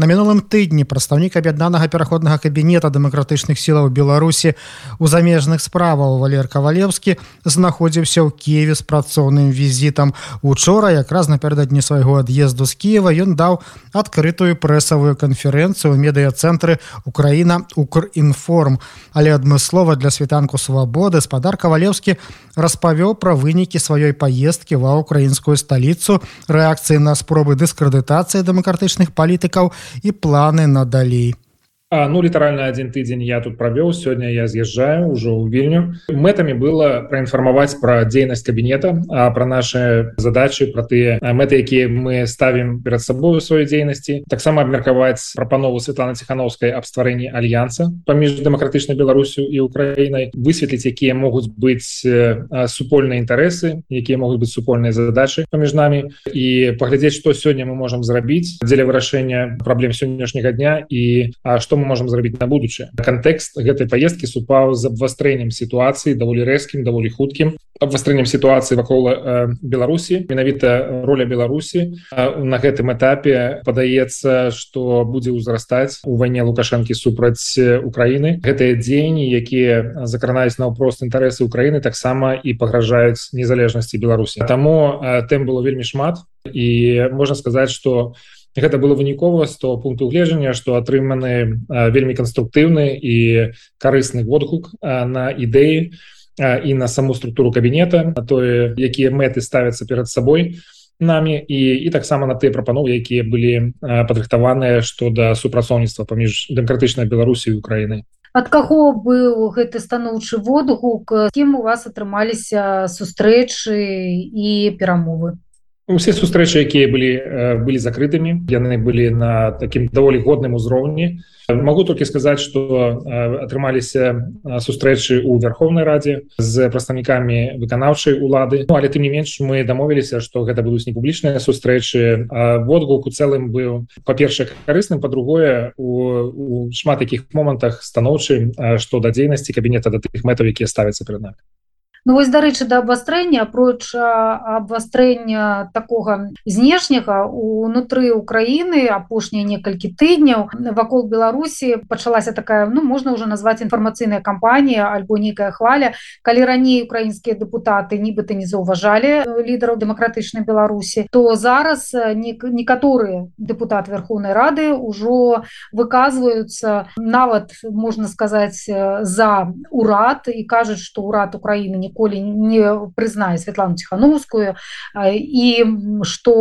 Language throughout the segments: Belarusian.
На мінулым тыдні прадстаўнік аб'яднанага пераходнага кабінета дэмакратычных сілаў беларусі у замежных справаў валер кавалевскі знаходзіўся ў киеве з працоўным візітам. Учора якраз напярэдадні свайго ад'езду з кіева ён даў адкрытую прэсавую канферэнцыю медыяцэнтры украіна укрінформ але адмыслова для світанку свабоды спадар кавалевскі распавёў пра вынікі сваёй паездкі ва украінскую сталіцу рэакцыі на спробы дыскрэдытацыі дэмакратычных палітыкаў і планы надалей А, ну літаральна один тыдзень я тут правёў сёння я з'язджаю ўжо ў вільню мэтамі было праінфармаваць пра дзейнасць кабінета а пра наши задачи про тыя мэты якія мы ставім перад сабою сваёй дзейнасці таксама абмеркаваць прапанову Светланы ціхановскай аб стварэнні альянса паміж дэмакратычнай беларусю і украінай высветліць якія могуць быць супольныя інтарэсы якія могуць быць супольныя задачи паміж намі і паглядзець што сёння мы можемм зрабіць дзеля вырашэння праблем сённяшняга дня і а што мы мы можем зрабіць на будучае кантэкст гэтай поездки супаў з абвастрэннем сітуацыі даволі рэзкім даволі хуткім абвастрэннем сітуацыі вакол э, беларусі менавіта роля беларусі э, на гэтым этапе падаецца что будзе ўзрастаць у вайне лукашэнкі супраць украіны гэтыя дзеянні якія закранаюць наўпрост інтарэсы украіны таксама і пагражаюць незалежнасці беларусі таму э, тэм было вельмі шмат. І можна сказаць что у гэта было вынікова з того пункту гледжання что атрыманы вельмі канструктыўны і карысны водгук на ідэі і на саму структуру кабінета на тое якія мэты ставяцца перад сабой нами і і таксама на тыя прапановы якія былі падрыхтаваныя што да супрацоўніцтва паміж дэмакратычнай беларусі украіны ад каго быў гэты станоўчы водгук кім у вас атрымаліся сустрэчы і перамовы усе сустрэчы якія былі былі закрытымі яны былі на такім даволі годным узроўні могу толькі сказаць что атрымаліся сустрэчы у Верховнай Радзе з прадстаўнікамі выканаўчай улады ну, але тым не менш мы дамовіліся что гэта будуць не публічныя сустрэчы водгук у цэлым быў па-першае карысным по-другое у, у шмат таких момантах станоўчым што да дзейнасці кабінета да тых мэтаў якія ставяцца перед нами Ну вось дарэчы да абвастрэння апроч абвастрэння такога знешняга унутры Украіны апошнія некалькі тыдняў вакол Беларусі пачалася такая ну можна ўжо назваць інфармацыйная кампанія альбо нейкая хваля калі раней украінскія дэпутаты нібыта не заўважалі лідараў дэмакратычнай Беларусі то зараз некаторыя дэпутаты Верховнай Рады ўжо выказваюцца нават можна сказаць за урад і кажуць што ўрад Украіны не ніколі не прызнае Святлану ціхановскую і што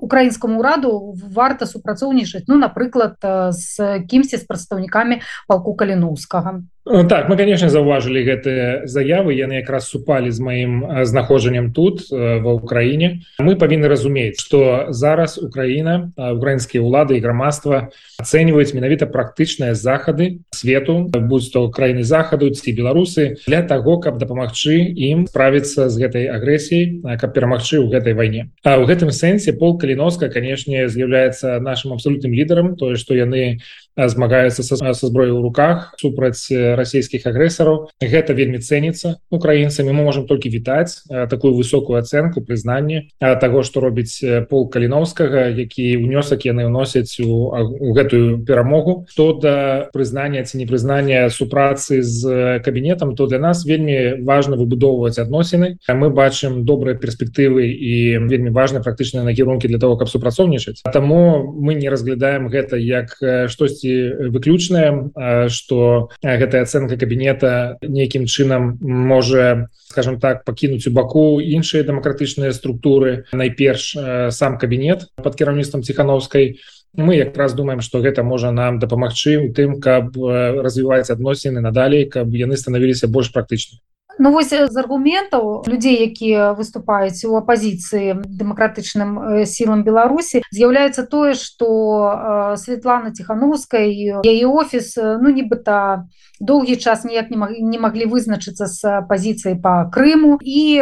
украінскаму ўраду варта супрацоўнічаць ну напрыклад з кімсьці з прадстаўнікамі палку каліноўскага Э, так мы конечно заўважылі гэтыя заявы яны якраз супалі з маім знаходжаннем тут ва ўкраіне мы павінны разумець что зараз Украіна украінскія ўлады і грамадства ацэньваюць менавіта практычныя захады свету будь то краіны захаду ці беларусы для того каб дапамагчы ім справіцца з гэтай агрэсіяй каб перамагчы ў гэтай вайне. А ў гэтым сэнсе пол каліноска канешне з'яўляецца нашим абсалютным лідарам тое што яны не змагаюцца са, са зброі ў руках супраць расійскіх агрэсараў. Гэта вельмі цэніцца украінцамі. Мы можемм толькі вітаць такую высокую ацэнку прызнанне таго што робіць пол каліновскага які ўнёсак яны ўносяць у, у гэтую перамогу. То да прызнання ці непрызнання супрацы з кабінетам то для нас вельмі важна выбудоўваць адносіны. Мы бачым добрыя перспектывы і вельмі важны практычныя накірункі для того каб супрацоўнічаць. Таму мы не разглядаем гэта як штосьці штосьці выключная что гэтая ацэнка кабінета нейкім чынам можа скажем так пакінуць у баку іншыя дэмакратычныя структуры найперш сам кабінет под кіраўніцтвам ціхановскай мы якраз думаем что гэта можа нам дапамагчы у тым каб развіваць адносіны надалей каб яны станавіліся больш практычнымі Ну вось з аргументаў людзей якія выступаюць у апазіцыі дэмакратычным сілам беларусі з'яўляецца тое што Светлана ціхановскай яе офіс ну нібыта доўгі час ніяк не маглі не маглі вызначыцца з пазіцыяй по Крыму. І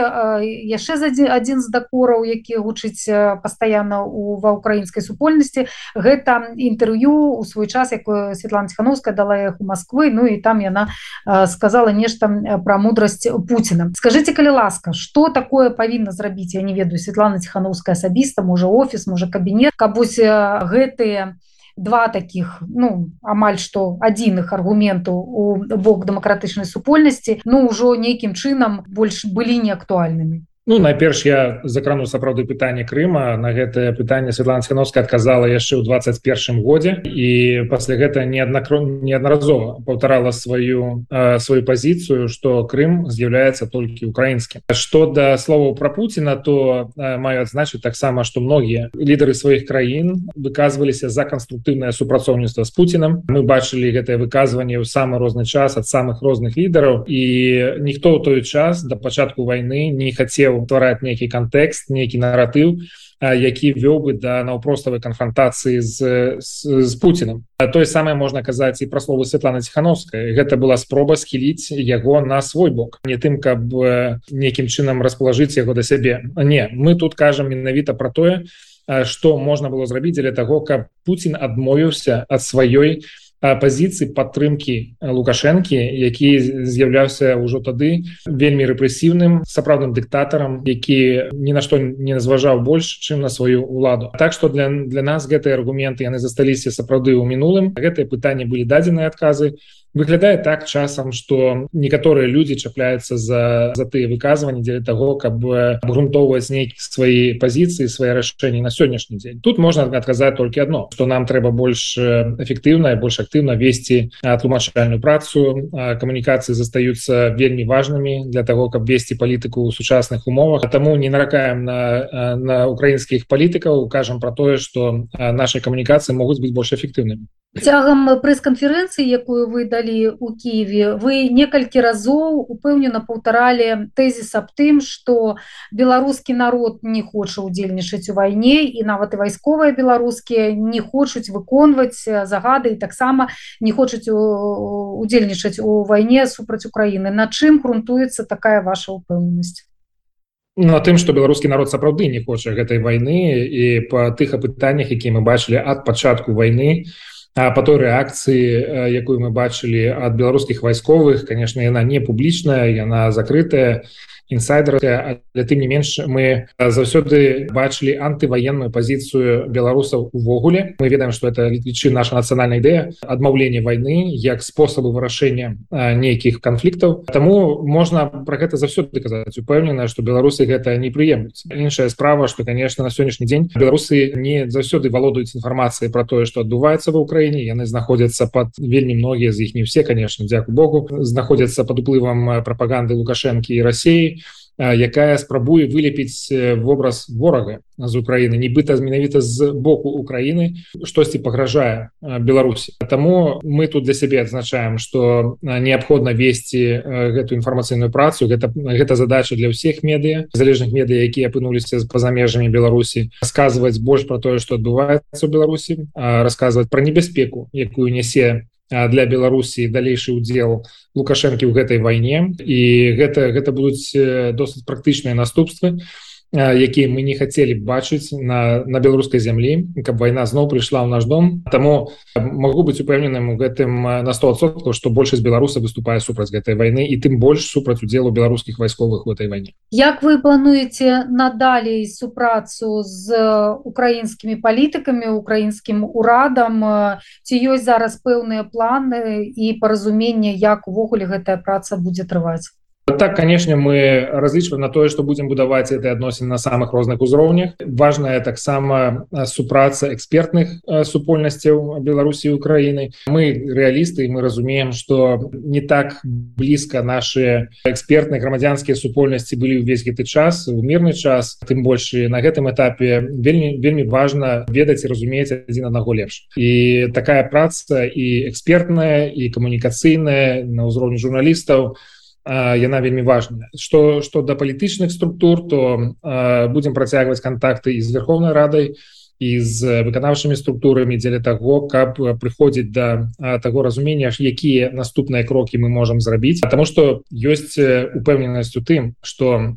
яшчэ за адзін з дакораў які гучыць пастаянна у ва украінскай супольнасці гэта інтэрв'ю у свой час якое Светлана ціхановская дала іх у Москвы Ну і там яна сказала нешта пра мудрасць супраць Пуціна скажите калі ласка что такое павінна зрабіць я не ведаю Светлана ціхановская асабіста можа офіс можа кабінет кабось гэтыя два таких ну амаль што адзіных аргументаў у бок дэмакратычнай супольнасці ну ўжо нейкім чынам больш былі неактуальнымі Ну найперш я закрану сапраўды пытанне Крыма. На гэтае пытанне Светлана Схановская адказала яшчэ ў 21 годзе. І пасля гэта неаднакро неаднаразова паўтарала сваю э, сваю пазіцыю што Крым з'яўляецца толькі украінскім. Што да словаў пра Пуціна то э, маю адзначыць таксама што многія лідары сваіх краін выказваліся за канструктыўнае супрацоўніцтва з Пуцінам мы бачылі гэтае выказванне ў самы розны час ад самых розных лідараў. І ніхто ў той час да пачатку войны не хацеў ўтвараць нейкі кантэкст нейкі наратыў які вёў бы да наўпроставай канфронтацыі з, з, з Пуціным тое самае можна казаць і пра словы Святлана ціхановская гэта была спроба схіліць яго на свой бок. Не тым каб нейкім чынам расположыць яго да сябе. Не мы тут кажам менавіта пра тое што можна было зрабіць для таго каб Пуін адмовіўся ад сваёй у пазіцыі падтрымки лукашэнкі які з'яўляўся ўжо тады вельмі рэпрэсіўным сапраўдным дыктатарам які ні на што не зважаў больш чым на сваю ўладу. Так что для для нас гэтыя аргументы яны засталіся сапраўды ў мінулым. Гэтыя пытанні былі дадзеныя адказы. і выглядае так часам что некаторыя люди чапляются за за тыя выказывания дзеля того каб абгрунтоўваць нейкі свои позиции свои рашэнні на сённяшні дзень. Тут можно отказать только одно что нам трэба больш эфектыўна больш актыўна весці тлумачальную працу камунікацыі застаюцца вельмі важными для того каб весці палітыку ў сучасных умовах. Тому не наракаем на на украінскіх палітыкаў кажам про тое что наши камунікацыі могуць быть больш эфектыўнымі цягам прэс-канферэнцыі якую вы далі у Киеве вы некалькі разоў упэўнена паўтаралі тэзіс аб тым что беларускі народ не хоча удзельнічаць у вайне і нават і вайсковыя беларускія не хочуць выконваць загады і таксама не хочуць удзельнічаць у вайне супраць Украіны. На чым грунтуецца такая ваша упэўненасць на тым что беларускі народ сапраўды не хоча гэтай войны і по тых апытаннях які мы бачылі ад пачатку войны По той рэакцыі якую мы бачылі ад беларускіх вайсковых конечно яна не публічная яна закрытая інсайдер але тым не менш мы заўсёды бачылі антываенную пазіцыю беларусаў увогуле мы ведаем что это лічы наша нацыянальная ідэя адмаўлення войны як спосабу вырашэння нейкіх канфліктаў Таму можна про гэта заўсёды казаць упэўнена что беларусы гэта не прыемлюць іншая справа что конечно на сённяшні дзень беларусы не заўсёды валодаюць інфармацыяй про тое что адбываецца в Украіне яны знаходзяцца под вельмі многія з іх не все конечно дзяку Богу знаходзяцца под уплывам прапаганды лукашэнкі і Росіі якая спрабуе вылепіць вобраз ворага з Украіны нібыта менавіта з боку Украіны штосьці пагражае Беларусі. Таму мы тут для сябе адзначаем што неабходна весці гэту інфармацыйную працу. Гэта гэта задача для ўсіх медыя залежных медыя якія апынуліся па-за межамі Беларусі. Сказваць больш пра тое што адбываецца ў Беларусі расказваць пра небяспеку якую нясе для беларусі далейшы удзел лукашэнкі ў гэтай вайне. І гэта гэта будуць досыць практычныя наступствы якія мы не хацелі бачыць на на беларускай зямлі каб вайна зноў прыйшла ў наш дом. Таму могу быць упэўненым у гэтым на 100 што большасць беларуса выступае супраць гэтай вайны і тым больш супраць удзелу беларускіх вайсковых у этой вайне. Як вы плануеце надалей супрацу з украінскімі палітыкамі украінскім урадам? Ці ёсць зараз пэўныя планы і паразуменне як увогуле гэтая праца будзе трываць так конечно мы разлічваем на тое что будем будаваць этой адносін на самых розных узроўнях важная таксама супраца экспертных супольнасцяў беларусі украины. Мы реалісты мы разумеем что не так блізка наши экспертные грамадзянскія супольнасці былі ўвесь гэты час у мирный час. Тым больше на гэтым этапе вельмі вельмі важно ведаць і разумець адзін аднаго лепш і такая праца і экспертная і камунікацыйная на ўзроўні журналістаў яна вельмі важная. Что что до палітычных структур то будем працягваць контакты з верховной радай і з выканаўчымі структурамі дзеля того каб прыходзіць да того разумення якія наступныя крокі мы можем зрабіць. Потому что ёсць упэўненасць у тым что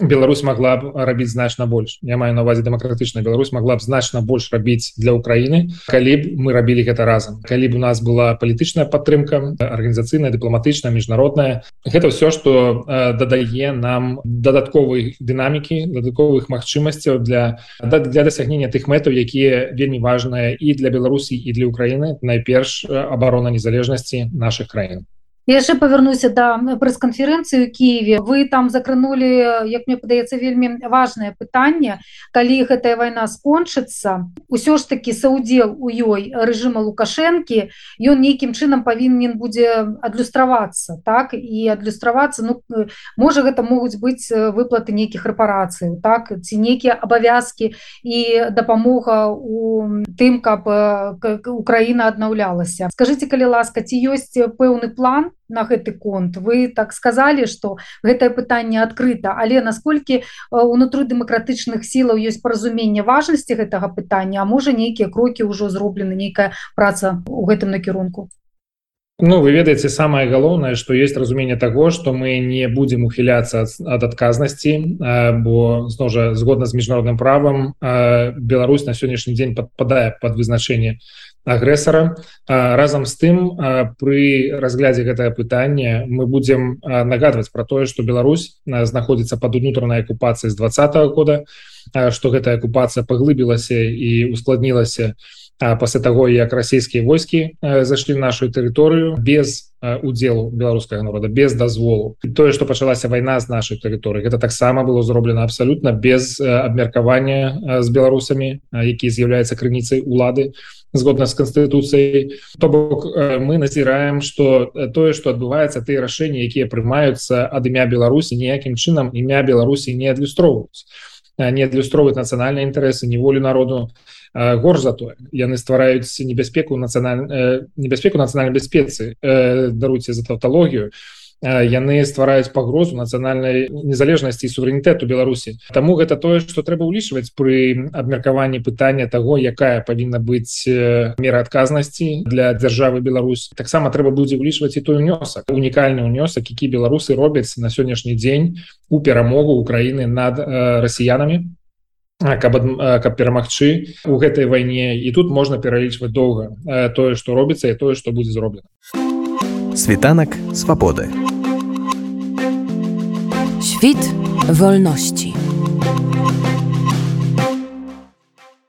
Беларусь могла б рабіць значна больш. Я маю на увазе дэмакратычна Беларусь могла б значна больш рабіць для Украіны калі б мы рабілі гэта разам. Калі б у нас была палітычная падтрымка арганізацыйная дыпламатычная міжнародная. Гэта ўсё што дадае нам дадатковай дынамікі дадатковых магчымасцяў для для дасягнення тых мэтаў якія вельмі важныя і для Беларусі і для Украіны. Найперш абарона незалежнасці наших краін яшчэ павярнуся да прэс-канферэнцыі Киеве вы там закранули як мне падаецца вельмі важное пытанне калі гэтая вайна скончыцца ўсё ж таки саудзел у ёй рэжыма лукашэнкі ён нейкім чынам павінен будзе адлюстравацца так? І адлюстравацца Ну можа гэта могуць быць выплаты нейкіх рэпарацый так? Ці нейкія абавязкі і дапамога у тым каб Украіна аднаўлялася скажите калі ласка ці ёсць пэўны план на гэты конт. Вы так сказали что гэтае пытанне адкрыта. Але насколькі унутры дэмакратычных сілаў ёсць паразумение важнасці гэтага пытання а можа нейкія крокі ўжо зроблены нейкая праца у гэтым накірунку? Ну вы ведаеце самае галоўнае што есть разуменне таго што мы не будзем ухіляцца ад адказнасці бо зно жа згодна з міжнародным правам Беларусь на сённяшні дзень падпадае под вызначэнне агрэсара. Разам з тым пры разглядзе гэтае пытанне мы будзем нагадваць про тое что Беларусь знаходзіцца под унутранай акупацыі з двадцатого года что гэтая акупацыя паглыбілася і ускладнілася пасля таго як расійскія войскі зайшлі нашу тэрыторыю без удзелу беларускага народа без дазволу. Тое что пачалася вайна з нашай тэрыторыі гэта таксама было зроблена абсалютна без абмеркавання з беларусамі які з'яўляецца крыніцай улады згодна з канстытуцыяй. То бок мы назіраем что тое что адбываецца тыя рашэнні якія прымаюцца ад імя Беларусі ніякім чынам імя Беларусі не адлюстроўваюць. Не адлюстроўваць нацыянальныя інтарэсы неволю народу горш за тое яны ствараюць небяспеку нацыянальную небяспеку нацыянальнай бяспецы даруйце за тавталогію яны ствараюць пагрозу нацыянальнай незалежнасці суверэнітэту Беларусі Таму гэта тое што трэба ўлічваць пры абмеркаванні пытання того якая павінна быць мера адказнасці для дзяржавы Беларусь. Таксама трэба будзе ўлічваць і той унёсак унікальны унёсак які беларусы робяць на сённяшні дзень у перамогу Украіны над расіянамі каб каб перамагчы у гэтай вайне. І тут можна пералічваць доўга тое што робіцца і тое што будзе зроблена. Світанак свабоды. Świt wolności.